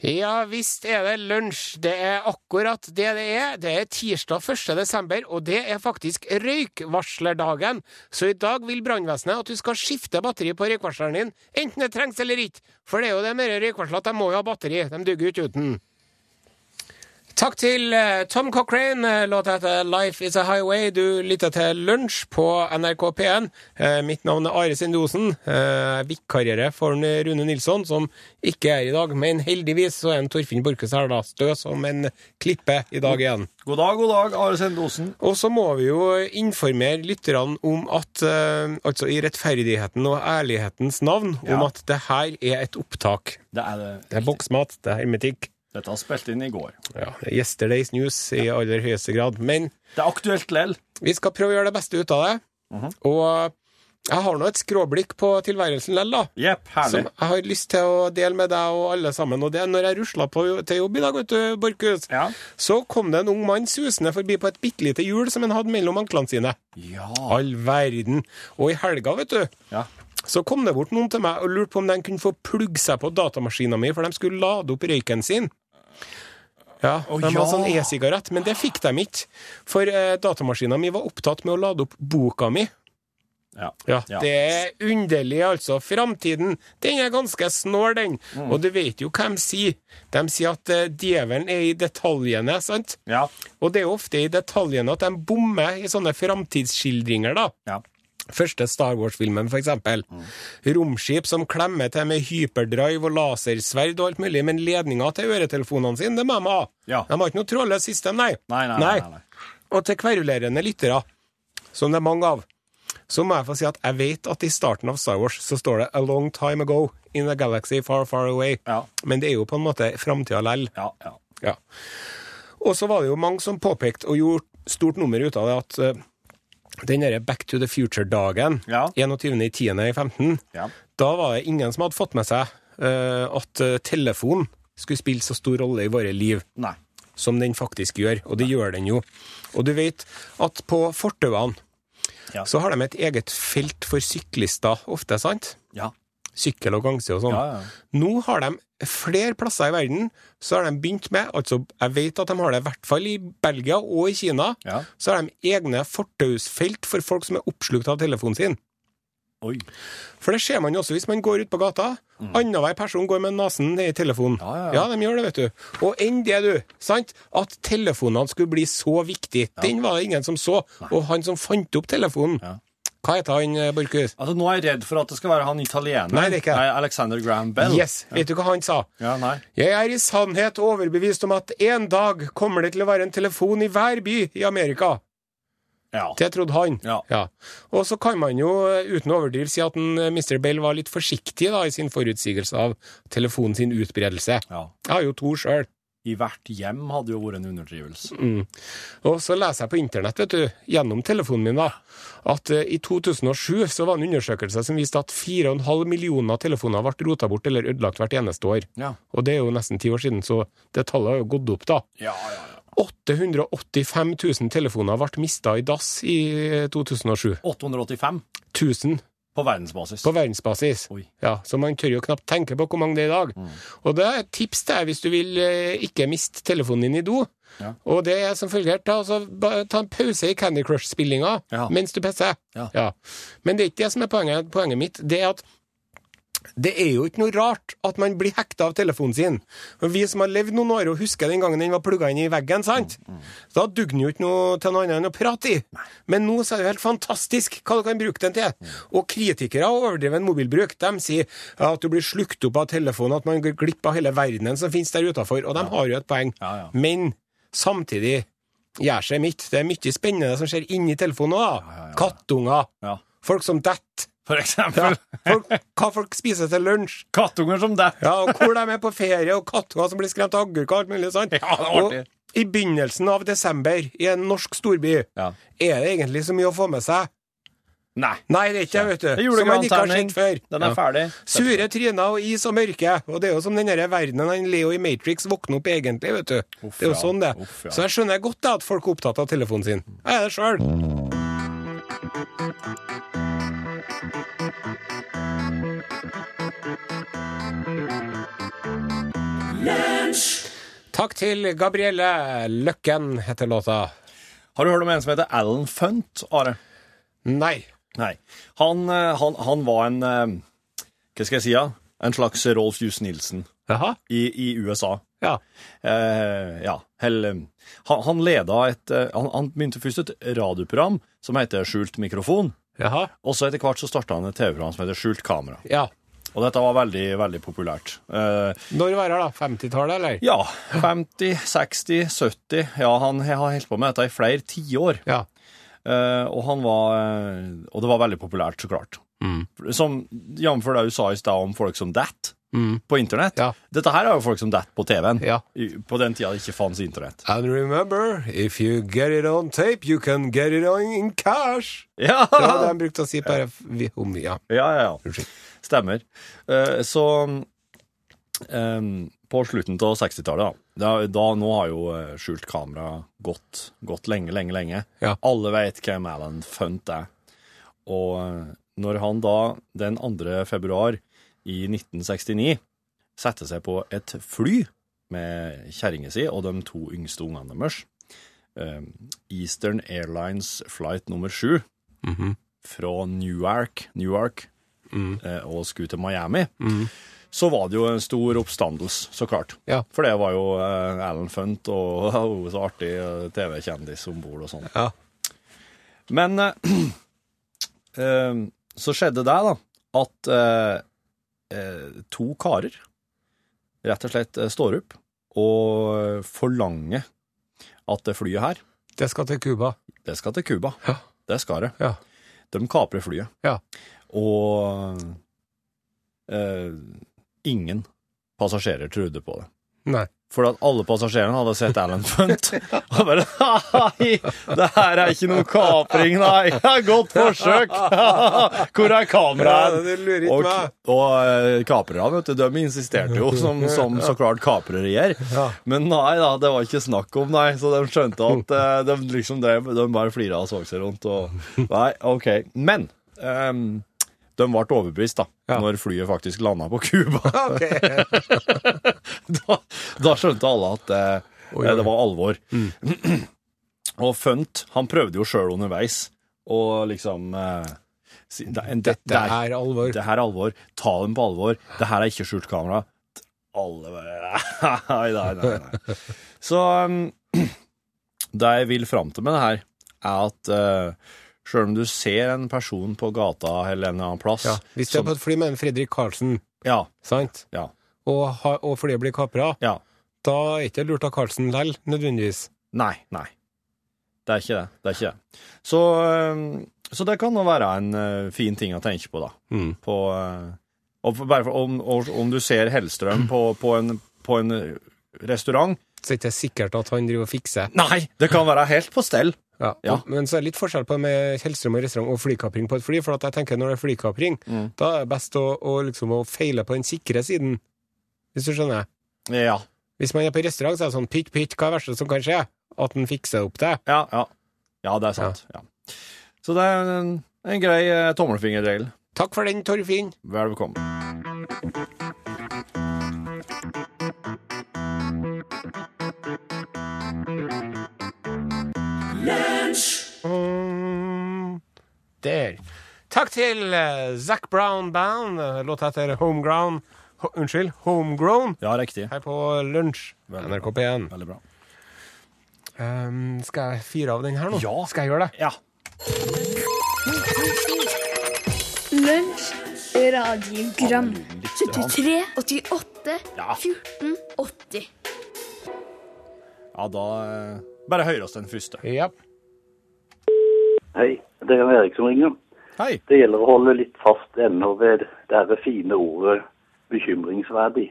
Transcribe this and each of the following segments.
Ja visst er det lunsj. Det er akkurat det det er. Det er tirsdag 1. desember, og det er faktisk røykvarslerdagen. Så i dag vil brannvesenet at du skal skifte batteri på røykvarsleren din, enten det trengs eller ikke. For det er jo det med røykvarsler at de må jo ha batteri. De duger jo ikke uten. Takk til eh, Tom Cochrane. Låta heter 'Life Is A Highway'. Du lytter til Lunsj på NRK P1. Eh, mitt navn er Are Sindosen. Eh, Vikarierer for Rune Nilsson, som ikke er i dag. Men heldigvis så er en Torfinn Borchhus her, da. Stø som en klippe i dag igjen. God dag, god dag, Are Sendosen. Og så må vi jo informere lytterne om at eh, Altså i rettferdigheten og ærlighetens navn, om at det her er et opptak. Det er det. Det er boksmat, det er hermetikk. Dette har spilt inn i går. Ja, er Yesterday's news i aller høyeste grad. Men Det er aktuelt lell. vi skal prøve å gjøre det beste ut av det. Mhm. Og jeg har nå et skråblikk på tilværelsen lell, da. Yep, herlig. Som jeg har lyst til å dele med deg og alle sammen. Og det er når jeg rusla på til jobb i dag, vet du, Borchhus, Ja. så kom det en ung mann susende forbi på et bitte lite hjul som han hadde mellom anklene sine. Ja. All verden. Og i helga, vet du, ja. så kom det bort noen til meg og lurte på om de kunne få plugge seg på datamaskina mi, for de skulle lade opp røyken sin. Ja, Å, De ja. hadde sånn e-sigarett, men det fikk de ikke. For eh, datamaskina mi var opptatt med å lade opp boka mi. Ja. Ja, Ja. Det er underlig, altså. Framtiden, den er ganske snål, den. Mm. Og du vet jo hva de sier. De sier at uh, djevelen er i detaljene, sant? Ja. Og det er ofte i detaljene at de bommer i sånne framtidsskildringer, da. Ja. Første Star Wars-filmen, for eksempel. Romskip som klemmer til med hyperdrive og lasersverd og alt mulig, men ledninga til øretelefonene sine, det må de ha. Ja. De har ikke noe trådløst system, nei. Nei, nei, nei, nei. Og til kverulerende lyttere, som det er mange av, så må jeg få si at jeg vet at i starten av Star Wars så står det 'A long time ago in a galaxy far, far away'. Ja. Men det er jo på en måte framtida lell. Ja, ja. Ja. Og så var det jo mange som påpekte og gjorde stort nummer ut av det at eh, den derre Back to the Future-dagen, Ja. 21.10.15, Ja. da var det ingen som hadde fått med seg uh, at eh, telefon skulle spille så stor rolle i våre liv Nei. som den faktisk gjør, og det gjør den jo. Og du vet at på fortauene Ja. så har de et eget felt for syklister ofte, sant? Ja. Sykkel- og gangside og sånn. Ja, ja. Nå har de flere plasser i verden, så har de begynt med altså Jeg vet at de har det i hvert fall i Belgia og i Kina. Ja. Så har de egne fortausfelt for folk som er oppslukt av telefonen sin. Oi. For det ser man jo også hvis man går ut på gata. Annenhver person går med nesen ned i telefonen. Ja, Ja, ja, ja. de gjør det, vet du. Og enn det, du. sant? At telefonene skulle bli så viktig, den var det ingen som så. Og han som fant opp telefonen, Ja. Hva heter han, eh, Borchhus? Altså, nå er jeg redd for at det skal være han italieneren. Nei, det er ikke. Nei, Alexander Graham Bell. Yes, vet du hva han sa? Ja, nei. Jeg er i sannhet overbevist om at en dag kommer det til å være en telefon i hver by i Amerika. Ja. Det trodde han. Ja. Og så kan man jo eh, uten å overdrive si at en, eh, Mr. Bell var litt forsiktig da, i sin forutsigelse av telefonen sin utbredelse. ja. Jeg har jo to sjøl. I hvert hjem hadde jo vært en underdrivelse. Mm. Og så leser jeg på internett, vet du, gjennom telefonen min, da, at eh, i 2007 så var det en undersøkelse som viste at 4,5 millioner telefoner ble rota bort eller ødelagt hvert eneste år. Ja. Og det er jo nesten ti år siden, så det tallet har jo gått opp, da. Ja, ja, ja. 885 000 telefoner ble mista i dass i eh, 2007. 885 1000 på verdensbasis. på verdensbasis. Oi. Ja, så man tør jo knapt tenke på hvor mange det er i dag. Mm. Og det er et tips til deg hvis du vil eh, ikke miste telefonen din i do. Ja. Og det er som følger ta, altså, ta en pause i Candy Crush-spillinga Ja. mens du pisser. Ja. Men det er ikke det som er poenget. Poenget mitt. Det er at det er jo ikke noe rart at man blir hekta av telefonen sin. Men Vi som har levd noen år og husker den gangen den var plugga inn i veggen, sant? Mm, Da dugde den jo ikke noe til noe annet enn å prate i. Men nå så er det jo helt fantastisk hva du kan bruke den til. Mm. Og kritikere av overdreven mobilbruk de sier at du blir slukt opp av telefonen, at man går glipp av hele verdenen som finnes der utafor. Og de har jo et poeng. Men samtidig gjør seg mitt. Det er mye spennende som skjer inni telefonen òg. Kattunger. Folk som detter. For Ja. eksempel hva folk spiser til lunsj. kattunger som deg. Ja, og hvor de er på ferie, og kattunger som blir skremt av agurker og alt mulig sånt. Ja, det artig. og i begynnelsen av desember, i en norsk storby, Ja. er det egentlig så mye å få med seg? Nei. Nei, det er ikke vet du. Det Som man ikke har sett før. Den er ferdig. Sure tryner og is og mørke. Og det er jo som den der verdenen han Leo i Matrix våkner opp egentlig, vet du. Uff, det er jo sånn det. Uff. Så jeg skjønner godt da at folk er opptatt av telefonen sin. Jeg er det sjøl. Takk til Gabrielle Løkken, heter låta. Har du hørt om en som heter Alan Funt, Are? Nei. Nei. Han, eh, han, han var en eh, Hva skal jeg si? Ja? En slags Rolf Jus Nilsen i, i USA. Ja. Eh, ja, eh, han, han leda et han, han begynte først et radioprogram som heter Skjult mikrofon. Jaha? Og så etter hvert så starta han et TV-program som heter Skjult kamera. Ja. Og dette var veldig, veldig populært. Eh, Når var det, da? 50-tallet, eller? ja, 50, 60, 70 Ja, han har holdt på med dette i flere tiår. Ja. Eh, og han var eh, Og det var veldig populært, så klart. Mm. Som Jf. det du sa i stad om folk som detter Mm. på internett. Ja. Dette her er jo folk som detter på TV-en. Ja. På den tida det ikke fantes internett. And remember, if you get it on tape, you can get it on in cash. Ja, Det var det de brukte å si bare om ja. ja, ja. ja. Unnskyld. Stemmer. Eh, så em, på slutten av 60-tallet, da, da, Nå har jo eh, skjult kamera gått, gått lenge, lenge, lenge. Ja. Alle vet hvem Alan Funt er. Og eh, når han da den 2. februar i 1969 setter seg på et fly med kjerringa si og de to yngste ungene deres, Eastern Airlines flight nummer sju Mhm. fra Newark, Newark Mm. eh, og skulle til Miami, Mm. så var det jo en stor oppstandelse, så klart. Ja. For det var jo eh, Alan Funt og så artig eh, TV-kjendis om bord og sånn. Ja. Men eh, så skjedde det, da, at eh, to karer rett og slett står opp og forlanger at det flyet her, Det skal til Cuba. det skal til Cuba. Ja. Det skal det. Ja. De kaprer flyet. Ja. Og eh, ingen passasjerer trodde på det. Nei. For at alle passasjerene hadde sett Alan Funt. Og bare Nei, det her er ikke noe kapring, nei. Godt forsøk! Hvor er kameraet? Ja, Og, og eh, kaprerne, vet du, de insisterte jo, som, som så klart kaprere gjør. Men nei da, det var ikke snakk om, nei. Så de skjønte at eh, de liksom drev, de bare flira og så seg rundt. Og, nei, OK. Men ehm, de ble overbevist da, Ja. når flyet faktisk landa på Cuba. Okay. da, da skjønte alle at eh, Oi, eh, oi. det var alvor. og Funt, han prøvde jo sjøl underveis å liksom eh, si, det, det, Dette er alvor. det her er alvor. Ta dem på alvor. Det her er ikke skjult kamera. Alle bare Nei, nei, nei. Så um, det jeg vil fram til med det her, er at uh, sjøl om du ser en person på gata eller en annen plass Ja. Hvis det er på et fly med en Fredrik Karlsen, ja, sant, ja, og, ha, og flyet blir kapra, ja. da er ikke lurt av Karlsen likevel, nødvendigvis. Nei, nei. Det er ikke det. Det er ikke det. Så, um, så det kan nå være en uh, fin ting å tenke på, da. Mm. På, uh, og for, om, om du ser Hellstrøm på, på, en, på en restaurant Så er det ikke sikkert at han driver og fikser. Nei, det kan være helt på stell. Ja. Ja. Men så er det litt forskjell på med Hellstrøm og restaurant og flykapring på et fly. For at jeg tenker når det er flykapring, Mm. da er det best å, å, liksom, å feile på den sikre siden. Hvis du skjønner? Ja. Hvis man er på restaurant, så er det sånn pytt, pytt, hva er det verste som kan skje? At den fikser opp det. Ja, ja. ja det er sant. Ja. Så det er en, en grei eh, tommelfingerregel. Takk for den, Torfinn. Vel bekomme. Der. Takk til uh, Zac Brown Band. eh, Låta heter Homegrown. Ho, unnskyld, Homegrown. Ja, riktig. Her på lunsj. NRK P1. Veldig bra. Um, skal jeg fyre av den her nå? Ja. Skal jeg gjøre det? Ja. Lunsj, radiogram 73, 88, Ja. 14, 80 ja, da eh, Bare høyre oss den første. Ja. Hei, det er Erik som ringer. Hei. Det gjelder å holde litt fast ennå ved det fine ordet bekymringsverdig.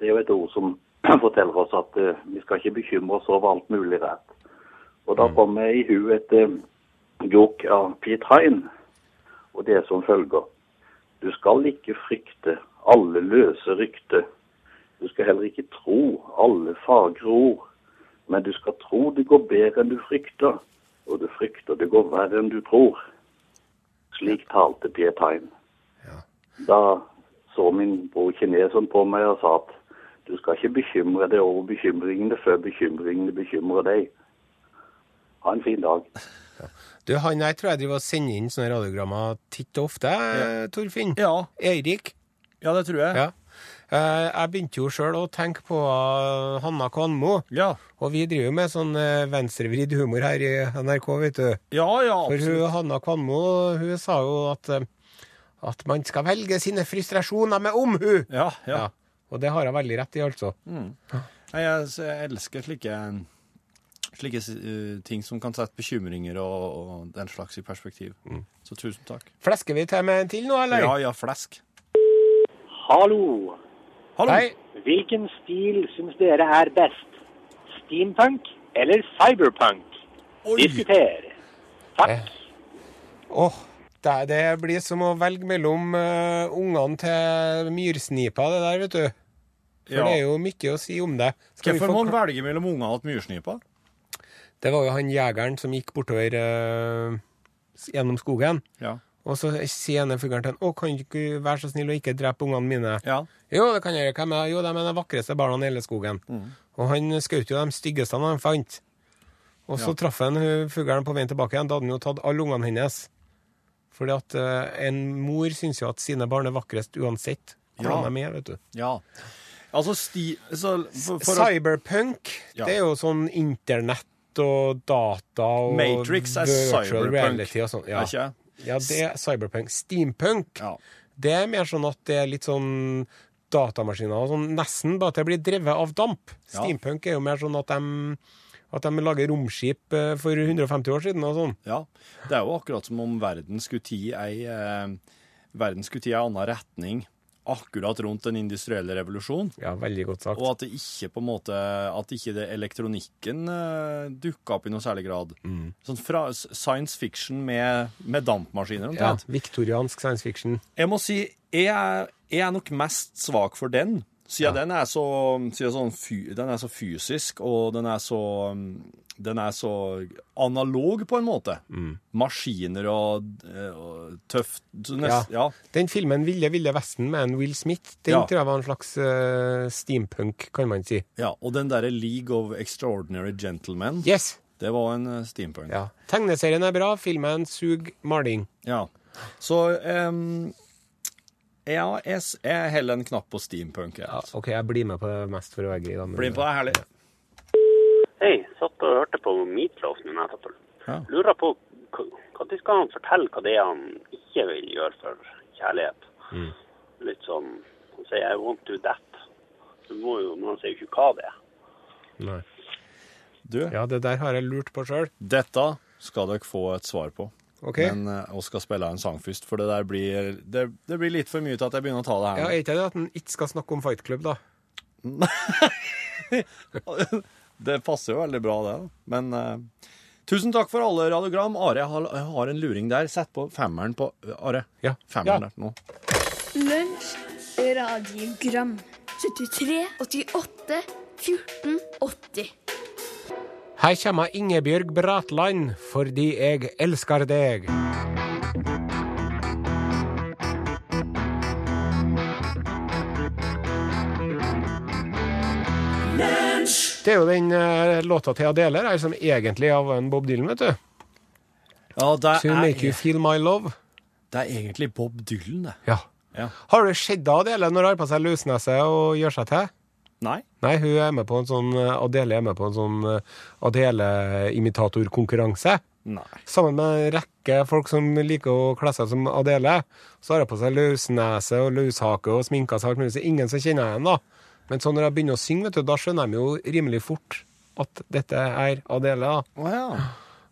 Det er jo et ord som forteller oss at uh, vi skal ikke bekymre oss over alt mulig rett. Og da kommer jeg i hu et uh, jokk av Pete Hine, og det er som følger. Du skal ikke frykte alle løse rykter. Du skal heller ikke tro alle fagre ord. Men du skal tro det går bedre enn du frykter, og du frykter det går verre enn du tror. Slik talte Piet Ja. Da så min bror kineseren på meg og sa at Du skal ikke bekymre deg over bekymringene før bekymringene bekymrer deg. Ha en fin dag. Du, han her tror jeg driver og sender inn sånne radiogrammer titt og ofte, ja. Torfinn. Ja, Eirik. ja det tror jeg. Ja. Eh, Jeg begynte jo sjøl å tenke på eh, Hanna Kvanmo. Ja, Og vi driver jo med sånn eh, venstrevridd humor her i NRK, vet du. ja, ja For hun, Hanna Kvanmo hun sa jo at, at man skal velge sine frustrasjoner med omhu. Ja, ja. Ja. Og det har hun veldig rett i, altså. Mm. Jeg, jeg elsker slike, slike uh, ting som kan sette bekymringer og, og den slags i perspektiv. Så tusen takk. Flesker vi til med en til nå, eller? Ja, ja, flesk. Hallo. Hallo! Hei. Hvilken stil syns dere er best? Steampunk eller cyberpunk? Diskuter. Takk. Eh. Åh, det, det blir som å velge mellom uh, ungene til myrsnipa, det der, vet du. For Ja. det er jo mye å si om det. Hvorfor må man velge mellom ungene til myrsnipa? Det var jo han jegeren som gikk bortover uh, gjennom skogen. Ja. Og så sier ene fuglen til han, å, kan du ikke være så snill å ikke drepe ungene mine? Ja. Jo, det kan jeg gjøre. Hvem er Jo, de er de vakreste barna i hele skogen. Mm. Og han skjøt jo de styggeste han fant. Og så Ja. traff han fuglen på veien tilbake igjen. Da hadde han jo tatt alle ungene hennes. Fordi at uh, en mor syns jo at sine barn er vakrest uansett Ja. hvordan de er, vet du. ja. Altså, sti... Så for, for Cyberpunk, Ja. det er jo sånn internett og data og Matrix er cyberpunk. reality og sånn. Ja. Er ikke? Ja, det er cyberpunk. Steampunk, Ja. det er mer sånn at det er litt sånn datamaskiner og sånn, nesten bare at det blir drevet av damp. Steampunk er jo mer sånn at de, at de lager romskip eh, for 150 år siden og sånn. Ja, det er jo akkurat som om verden skulle ti ei, eh, verden skulle ti ei anna retning akkurat rundt den industrielle revolusjonen. Ja, veldig godt sagt. og at det ikke på en måte, at ikke det elektronikken uh, dukka opp i noe særlig grad. Mm. Sånn fra science fiction med, med dampmaskiner Ja, viktoriansk science fiction. Jeg må si, jeg er, jeg er nok mest svak for den, siden den er så, sånn den er så fysisk, og den er så, den er så analog på en måte. Mm. Maskiner og, eh, og tøft, nest, ja. Den filmen Ville Ville Vesten med en Will Smith, den Ja. tror jeg var en slags uh, steampunk, kan man si. ja, og den derre League of Extraordinary Gentlemen, Yes! det var en eh, steampunk. Ja. Tegneserien er bra, filmen suger maling. Ja. Så, em, ja, jeg, heller en knapp på steampunk. jeg, Ja. OK, jeg blir med på det mest for å være grei. men- Bli med på det, herlig. Hei, satt og hørte på Meatloaf nå nettopp. Ja. Lurer på når skal han fortelle hva det er han ikke vil gjøre for kjærlighet? Mm. Litt sånn Han sier 'I won't do that'. Du må jo, men han sier jo ikke hva det er. Nei. Du, Ja, det der har jeg lurt på sjøl. dette skal dere få et svar på. OK? Men eh, vi skal spille en sang først, for det der blir, det, det blir litt for mye til at jeg begynner å ta det Ja, her. Er ikke det at en ikke skal snakke om Fight Club, da? Det passer jo veldig bra, det. da. Men uh, tusen takk for alle radiogram. Are, jeg har, jeg har en luring der. Sett på femmeren på Are. Ja. Femmeren Ja. der nå. Lunsj, radiogram 73, 88, 14, 80 Her kommer Ingebjørg Bratland, fordi jeg elsker deg. Det er jo den eh, låta til Adele her, som egentlig er av en Bob Dylan, vet du. Ja, det To make you er, feel my love. det er egentlig Bob Dylan, det. Ja. Ja. Har du sett Adele når hun har på seg løsnese og gjør seg til? Nei? Nei, hun er med på en sånn eh, Adele er med på en sånn eh, Adele-imitatorkonkurranse. Nei. Sammen med en rekke folk som liker å kle seg som Adele. Så har hun på seg løsnese og løshake og sminka seg alt mulig, så ingen som kjenner henne, da. Men så når jeg begynner å synge, vet du, da skjønner de jo rimelig fort at dette er Adele. da. Oh, ja.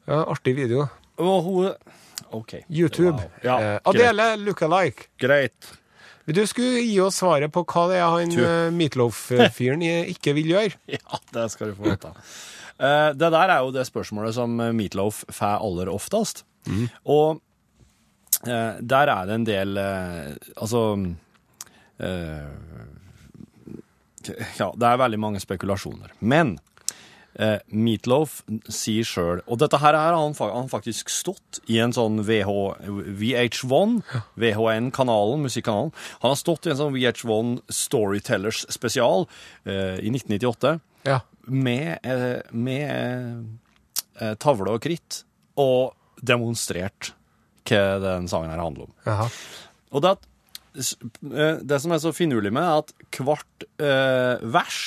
Ja, artig video. Og hun OK. YouTube. Wow. Ja, eh. Adele look-alike. Greit. Du skulle gi oss svaret på hva det er han eh, Meatloaf-fyren ikke vil gjøre. Ja, det skal du få vite. Eh, det der er jo det spørsmålet som Meatloaf får aller oftest. Og eh, der er det en del Altså Ja, det er veldig mange spekulasjoner. Men eh, Meatloaf sier sjøl Og dette her har han, han faktisk stått i en sånn VH, VH1, VHN-kanalen, musikkanalen. Han har stått i en sånn VH1 Storytellers spesial eh, i 1998 Ja. med, eh, med eh, tavle og kritt og demonstrert hva den sangen her handler om. Aha. Og det, at, eh, det som er så finurlig med, er at hvert eh, vers,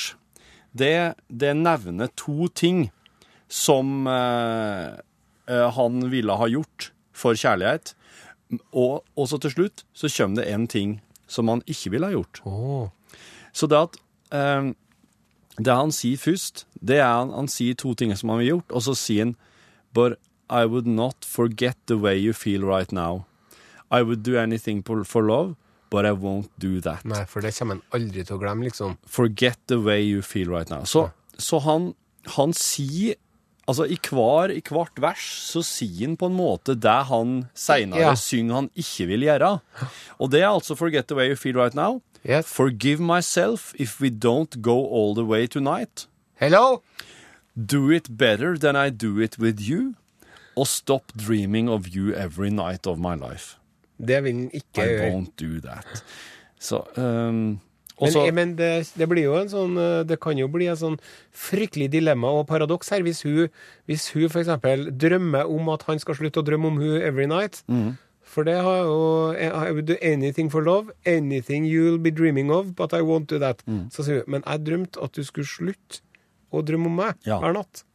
det, det nevner to ting som eh, eh, han ville ha gjort for kjærlighet. Og også til slutt så kommer det en ting som han ikke ville ha gjort. Oh. Så det at eh, Det han sier først, det er han, han sier to ting som han har gjort, og så sier han But I would not forget the way you feel right now. I would do anything for love, but I won't do that. Nei, for det kommer en aldri til å glemme, liksom. Forget the way you feel right now. Så, så han, han sier Altså, i, hver, i hvert vers så sier han på en måte det han seinere Ja. synger han ikke vil gjøre. Og det er altså Forget the way you feel right now. Yes. Forgive myself if we don't go all the way tonight. Hello? Do it better than I do it with you. Og stop dreaming of you every night of my life. Det vil den ikke I gjøre. won't do that. Så um, Men, også, men det, det blir jo en sånn eh, Det kan jo bli en sånn fryktelig dilemma og paradoks her hvis hun, hvis hun eksempel drømmer om at han skal slutte å drømme om hun every night. Mm. For det har jo I would do anything for love, anything you'll be dreaming of, but I won't do that. Mm. Så sier hun Men jeg drømte at du skulle slutte å drømme om meg Ja. hver natt.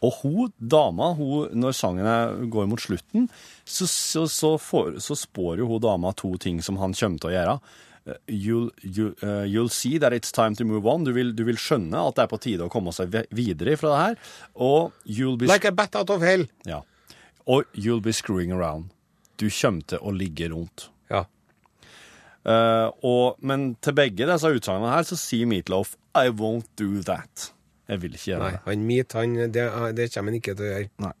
Og hun, dama, hun, når sangen går mot slutten, så, så, så, for, så spår jo hun dama to ting som han kommer til å gjøre. Uh, You'll, you, uh, you'll see that it's time to move on. Du vil, du vil skjønne at det er på tide å komme seg videre fra det her. Og you'll be, Like a bat out of hell. ja. og you'll be screwing around. Du kommer til å ligge rundt. Ja. Uh, og, men til begge disse utsagnene her så sier Meatloaf I won't do that. Jeg vil ikke gjøre Nei, det. han Meat, han, det, det kommer han ikke til å gjøre.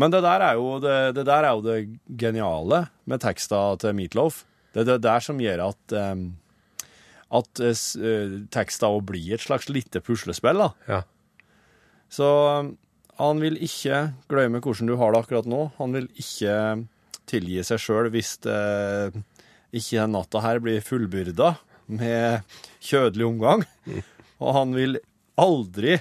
Men det der er jo det, det, der er jo det geniale med teksta til Meatloaf. Det er det der som gjør at um, at uh, teksta òg blir et slags lite puslespill. da. Ja. Så um, han vil ikke glemme hvordan du har det akkurat nå. Han vil ikke tilgi seg sjøl hvis det ikke den natta her blir fullbyrda med kjødelig omgang. Og han vil aldri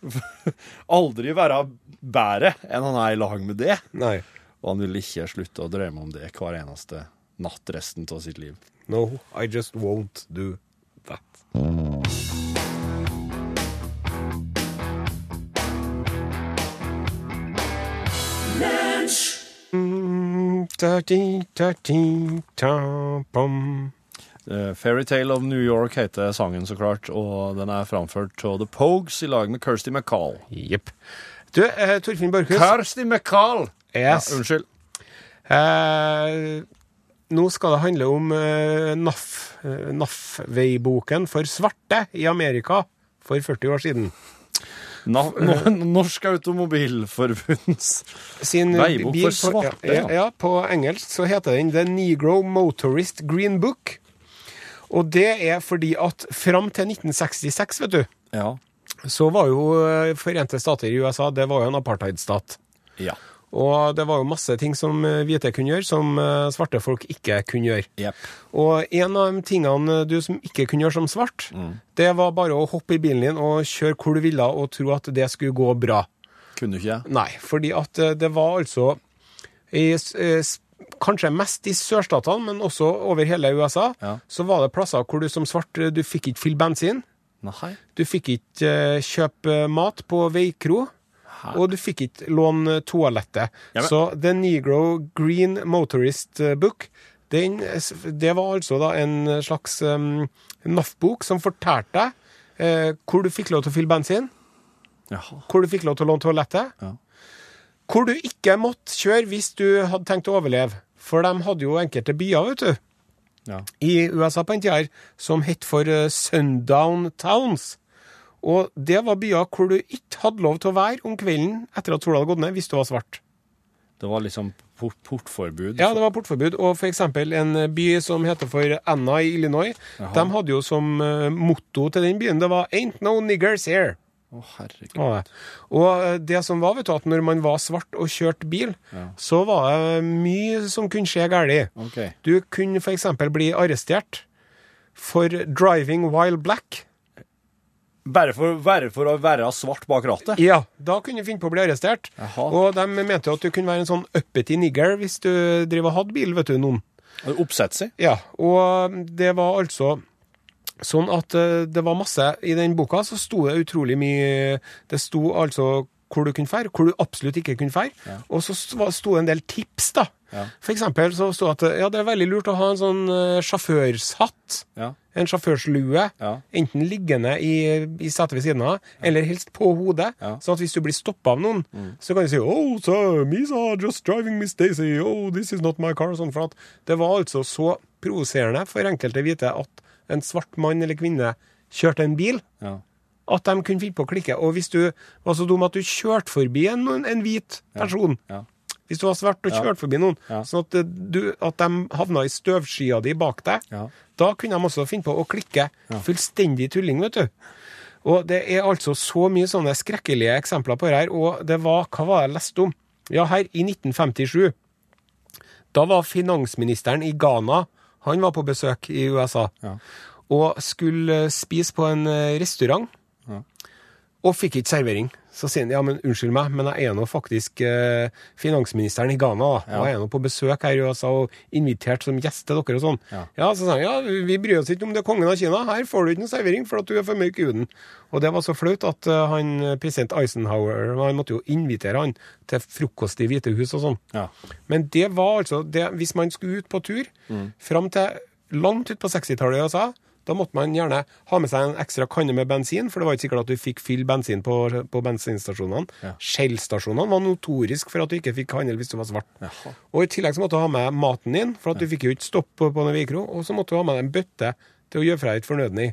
aldri være bedre enn han er i lag med det. Nei. Og han vil ikke slutte å drømme om det hver eneste natt resten av sitt liv. No, I just won't do that. Mm, ta-ti, ta-ti, da-bom. Uh, Fairytale of New York heter sangen, så klart, og den er framført av The Pogues i lag med Kirsty McCall Jepp. Du, uh, Torfinn Borchhus. Kirsty McCall, Yes. Ja, unnskyld. Uh, nå skal det handle om uh, NAF-veiboken NAF-veiboken for svarte i Amerika for 40 år siden. Na, no, Norsk Automobilforbunds Sin Veibok for svarte, ja. ja. ja. På engelsk så heter den The Negro Motorist Green Book. Og det er fordi at fram til 1966, vet du, Ja. så var jo eh, Forente stater i USA det var jo en apartheidstat. Ja. Og det var jo masse ting som eh, hvite kunne gjøre, som eh, svarte folk ikke kunne gjøre. Yep. Og en av de tingene du som ikke kunne gjøre som svart, det var bare å hoppe i bilen din og kjøre hvor du ville og tro at det skulle gå bra. Kunne du ikke? Nei, fordi at eh, det var altså i, eh, s- Kanskje mest i sørstatene, men også over hele USA, Ja. så var det plasser hvor du som svart du fikk ikke fylle bensin. Nei. Du fikk ikke eh, kjøpe mat på veikro. Og du fikk ikke låne toalettet. Ja, Så The Negro Green Motorist eh, Book, den, eh, det var altså da en slags um, NAF-bok som fortalte deg eh, hvor du fikk lov til å fylle bensin, Jaha. hvor du fikk lov til å låne toalettet, Ja. Hvor du ikke måtte kjøre hvis du hadde tenkt å overleve. For de hadde jo enkelte byer, vet du, Ja. i USA på den tida som het for eh, Sundown Towns. Og det var byer hvor du ikke hadde lov til å være om kvelden etter at sola hadde gått ned, hvis du var svart. Det var liksom port portforbud. Ja, det var portforbud. Og eksempel en by som heter for Anna i Illinois, de hadde jo som eh, motto til den byen, det var 'Ain't no niggers here'. Å, herregud. Og eh, det som var, vet du, at når man var svart og kjørte bil, så var det mye som kunne skje galt. Okay. Du kunne f.eks. bli arrestert for driving while black. Bare for, bare for å være svart bak rattet? Ja, da kunne du finne på å bli arrestert. Aha. Og de mente jo at du kunne være en sånn uppety nigger hvis du driver og hadde bil, vet du, noen. Oppsett seg? Ja, og det var altså sånn at eh, det var masse I den boka så sto det utrolig mye Det sto altså hvor du kunne fære, hvor du absolutt ikke kunne fære. Og så sto det en del tips, da. Ja. For eksempel så sto det at ja, det er veldig lurt å ha en sånn eh, sjåførshatt. Ja. En sjåførslue. Ja. Enten liggende i, i setet ved siden av, eller helst på hodet. Ja. Mm. Sånn at hvis du blir stoppa av noen, så kan du si Oh, sir, Misa just driving Miss Daisy. Oh, this is not my car. Sånn, for at det var altså så provoserende for enkelte vite at en svart mann eller kvinne kjørte en bil, Ja. at de kunne finne på å klikke. Og hvis du var så dum at du kjørte forbi en, en hvit person Ja. Hvis du var svart og kjørte forbi noen, sånn at, du, at de havna i støvskya di bak deg, Ja. da kunne de også finne på å klikke. Fullstendig tulling, vet du. Og det er altså så mye sånne skrekkelige eksempler på det her. Og det var Hva var det jeg leste om? Ja, her i 1957. Da var finansministeren i Ghana Han var på besøk i USA. Ja. Og skulle spise på en restaurant, restaurant. Og fikk ikke servering. Så sier han ja, men unnskyld meg, men jeg er nå faktisk eh, finansministeren i Ghana. da. Og jeg er nå på besøk her i USA og invitert som gjest til dere og sånn. Ja. så sa han ja, vi bryr oss ikke om det er kongen av Kina. Her får du ikke noe servering for at du er for mørk i huden. Og det var så flaut at eh, han, president Eisenhower han måtte jo invitere han til frokost i Hvite hus og sånn. Ja. Men det var altså det, Hvis man skulle ut på tur fram til langt ut på 60-tallet i USA, da måtte man gjerne ha med seg en ekstra kanne med bensin, for det var ikke sikkert at du fikk fylle bensin på, på bensinstasjonene. Ja. Shell-stasjonene var notorisk for at du ikke fikk handle hvis du var svart. Jaha. Og i tillegg så måtte du ha med maten din, for at du fikk jo ikke stopp på, vikro, og så måtte du ha med deg en bøtte til å gjøre fra deg et fornødne i.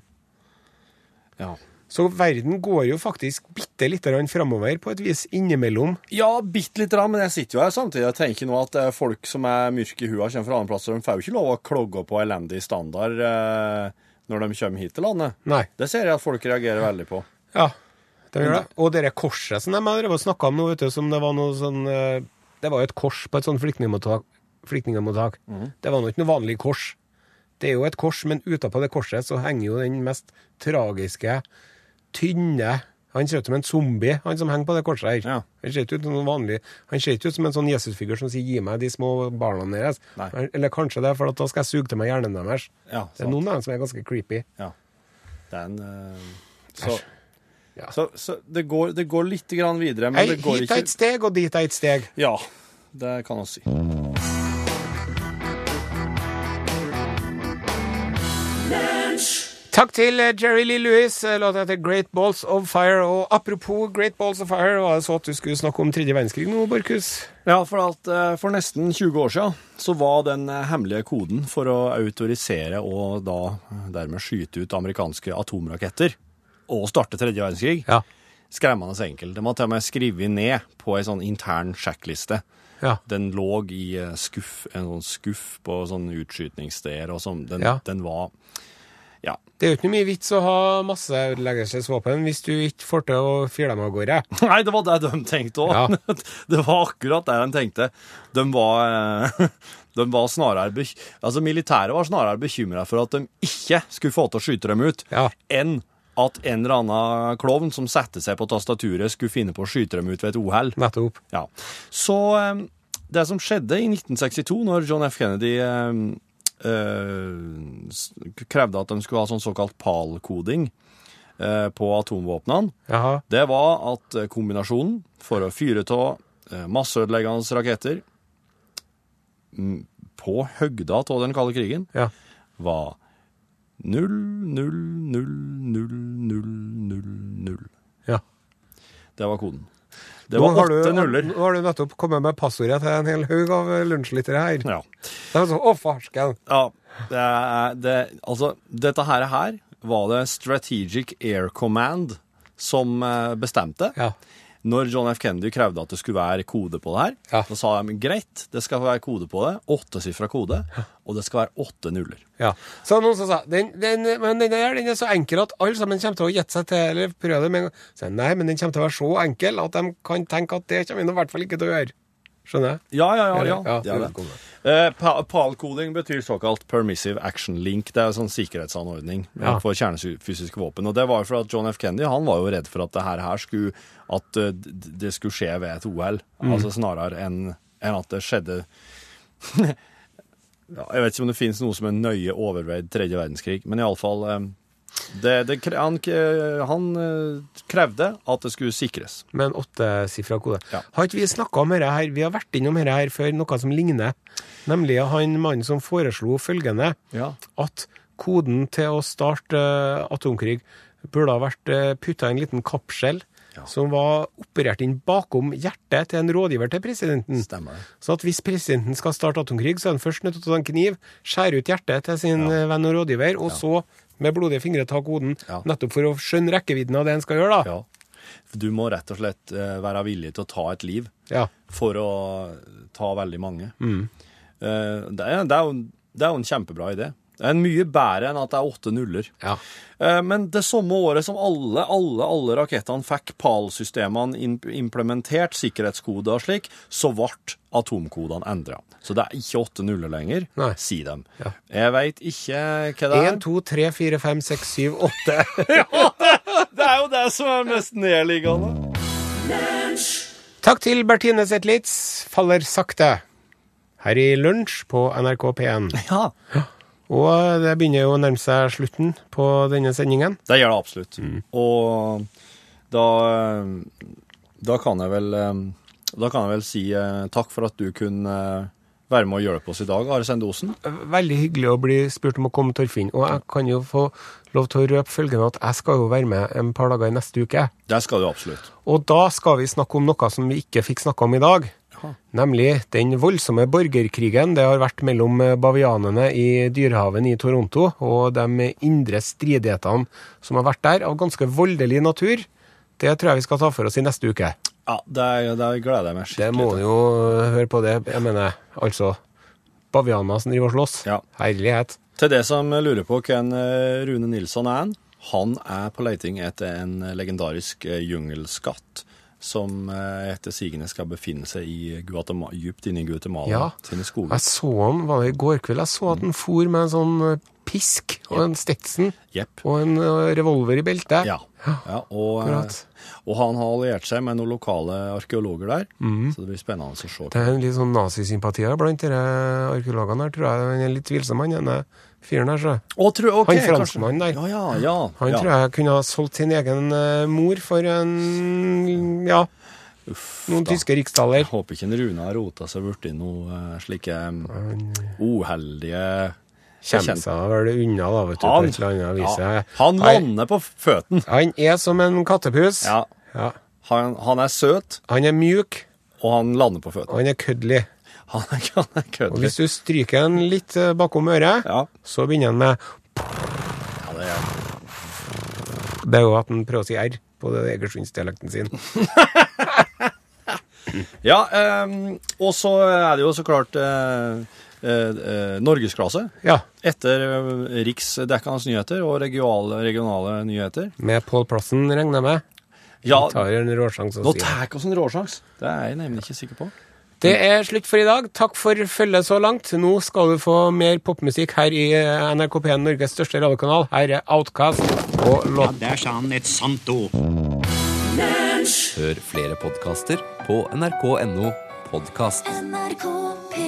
Ja. Så verden går jo faktisk bitte lite grann framover på et vis innimellom. Ja, bitte litt, men jeg sitter jo her samtidig og tenker nå at eh, folk som er myrke i huet, kommer fra andre plasser, de får jo ikke lov å klogge på elendig standard eh, når de kommer hit til landet. Nei. Det ser jeg at folk reagerer veldig på. Ja, det gjør det. Og det korset som de snakka om nå, vet du, som det var noe sånn eh, Det var jo et kors på et sånt flyktningmottak. flyktningmottak. Det var nå ikke noe vanlig kors. Det er jo et kors, men utapå det korset så henger jo den mest tragiske, tynne Han ser ut som en zombie, han som henger på det korset her. Ja. Han ser ikke ut som en vanlig Han ser ikke ut som en sånn Jesusfigur som sier 'gi meg de små barna deres'. Nei. Eller kanskje det, for at da skal jeg suge til meg hjernen deres. Ja, Det er noen av dem som er ganske creepy. Ja. Det er en uh, Så, Ja. så, så det, går, det går litt grann videre, men Hei, det går hit er et steg, og dit er et steg. Ja, det kan vi si. Takk til eh, Jerry Lee Lewis. eh, Låta heter Great Balls of Fire. Og apropos Great Balls of Fire, var det så at du skulle snakke om tredje verdenskrig nå, Borchhus? Ja, for at eh, for nesten 20 år siden så var den hemmelige koden for å autorisere og da dermed skyte ut amerikanske atomraketter og starte tredje verdenskrig Ja. skremmende enkel. Det måtte til og med skrevet ned på ei sånn intern sjekkliste. Ja. Den lå i skuff, en sånn skuff på sånn utskytningssteder og sånn. Den, Ja. den var Ja. Det er jo ikke mye vits å ha masseødeleggelsesvåpen hvis du ikke får til å fyre dem av gårde. Nei, det var det de tenkte òg. Ja. Det var akkurat det de tenkte. De var, eh, de var snarere Altså, militæret var snarere bekymra for at de ikke skulle få til å skyte dem ut, Ja. enn at en eller annen klovn som satte seg på tastaturet, skulle finne på å skyte dem ut ved et uhell. Nettopp. Ja. Så eh, det som skjedde i 1962, når John F. Kennedy eh, krevde at de skulle ha sånn såkalt PAL-koding eh, på atomvåpnene, Jaha. det var at eh, kombinasjonen for å fyre av eh, masseødeleggende raketter på høgda av den kalde krigen Ja. var 0, 0, 0, 0, 0, 0, 0. ja. Det var koden. Det var har åtte nuller. Nå har du nettopp kommet med passordet til en hel haug av lunsjlyttere her. Ja. Det er sånn, å, farsken. Ja, det det, Altså, dette her, her var det Strategic Air Command som eh, bestemte. Ja. Når John F. Kennedy krevde at det skulle være kode på det her, Ja. så sa de greit, det skal være kode på det, åttesifra kode, og det skal være åtte nuller. Ja. Så noen som sa den, den, men den der den er så enkel at alle sammen kommer til å gjette seg til eller prøve det med en gang. Så nei, men den kommer til å være så enkel at de kan tenke at det kommer vi i hvert fall ikke til å gjøre. Skjønner jeg? Ja, ja, ja. ja, Ja, Eh, PAL-koding betyr såkalt permissive action link. Det er en sånn sikkerhetsanordning eh, Ja. for kjernefysiske våpen. Og det var jo for at John F. Kennedy han var jo redd for at det her, her skulle at eh, det skulle skje ved et OL. Mm. Altså snarere enn en at det skjedde Jeg vet ikke om det finnes noe som er nøye overveid tredje verdenskrig, men iallfall eh, det, det, han, han eh, krevde at det skulle sikres. Med en åttesifra kode. Ja. Har ikke vi snakka om dette her? Vi har vært innom dette her før, noe som ligner. Nemlig han mannen som foreslo følgende. Ja. At koden til å starte eh, atomkrig burde ha vært uh, putta i en liten kapsel som var operert inn bakom hjertet til en rådgiver til presidenten. Stemmer. Så at hvis presidenten skal starte atomkrig, så er han først nødt til å ta en kniv, skjære ut hjertet til sin eh, venn og rådgiver, og så med blodige fingre ta koden, Ja. nettopp for å skjønne rekkevidden av det en skal gjøre, da. Ja. Du må rett og slett eh, være villig til å ta et liv Ja. for å ta veldig mange. Mm. det, er, det, er jo, det er jo en kjempebra idé. Det er mye bedre enn at det er åtte nuller. Ja. Eh, Men det samme året som alle, alle, alle rakettene fikk PAL-systemene implementert, sikkerhetskoder og slik, så ble atomkodene endra. Så det er ikke åtte nuller lenger, Nei. si dem. Ja. Jeg veit ikke hva det er. 1, 2, 3, 4, 5, 6, 7, 8. Det er jo det som er mest nedliggende. Takk til Bertine Zetlitz. Faller sakte. Her i lunsj på NRK P1. Ja. Og det begynner jo å nærme seg slutten på denne sendingen. Det gjør det absolutt. Og da, da kan jeg vel Da kan jeg vel si eh, takk for at du kunne eh, være med og hjelpe oss i dag, Are Sendosen. Veldig hyggelig å bli spurt om å komme, Torfinn. Og jeg kan jo få lov til å røpe følgende at jeg skal jo være med en par dager i neste uke. Det skal du absolutt. Og da skal vi snakke om noe som vi ikke fikk snakke om i dag. Nemlig den voldsomme borgerkrigen det har vært mellom bavianene i Dyrehaven i Toronto og de indre stridighetene som har vært der, av ganske voldelig natur. Det tror jeg vi skal ta for oss i neste uke. Ja, det, det gleder jeg meg skikkelig. Det må du jo høre på det. Jeg mener, altså Bavianer som driver og slåss. Ja. Herlighet. Til det som lurer på hvem eh, Rune Nilsson er, han er på leiting etter en legendarisk eh, jungelskatt som eh, etter sigende skal befinne seg i Guatemala, dypt inne i Guatemala Ja. sine skoger. Jeg så han, var det i går kveld, jeg så at han for med en sånn eh, pisk og en Stetson yep. og en eh, revolver i beltet. Ja. ja og, og han har alliert seg med noen lokale arkeologer der, mm. så det blir spennende å se. Det er en litt sånn nazisympati blant de arkeologene her, tror jeg. Han er litt tvilsom, han ene fyren her, så. Å, tror, okay, Han franskmannen der. Ja, ja, ja. Han tror jeg kunne ha solgt sin egen eh, mor for en ja, noen da. tyske riksdaler. Jeg håper ikke Rune har rota seg borti noen eh, slike mm, uheldige Kommer seg vel unna, da, vet du, på Han, et eller annet vis. ja, han lander på føttene. Han er som en kattepus. Ja. Ja. Han, han er søt, Han er mjuk, og han lander på føttene. han er køddelig. Han er, han er Og hvis du stryker han litt eh, bakom øret, Ja. så begynner han med ja, det er Det er jo at han prøver å si R på egersundsdialekten sin. Ja, ehm, og så er det jo så klart eh, eh, norgesklasse. Ja. Etter riksdekkende nyheter og regionale, regionale nyheter. Med Pål Plassen, regner jeg med. Ja, Tar en råsjanse nå tar jeg oss en råsjans. Det er jeg nemlig ikke sikker på. Det er slutt for i dag. Takk for følget så langt. Nå skal du få mer popmusikk her i eh, NRK P1, Norges største radiokanal. Her er Outcast og låt Der sa han et sant ord. Hør flere podkaster på nrk.no podkast. NRK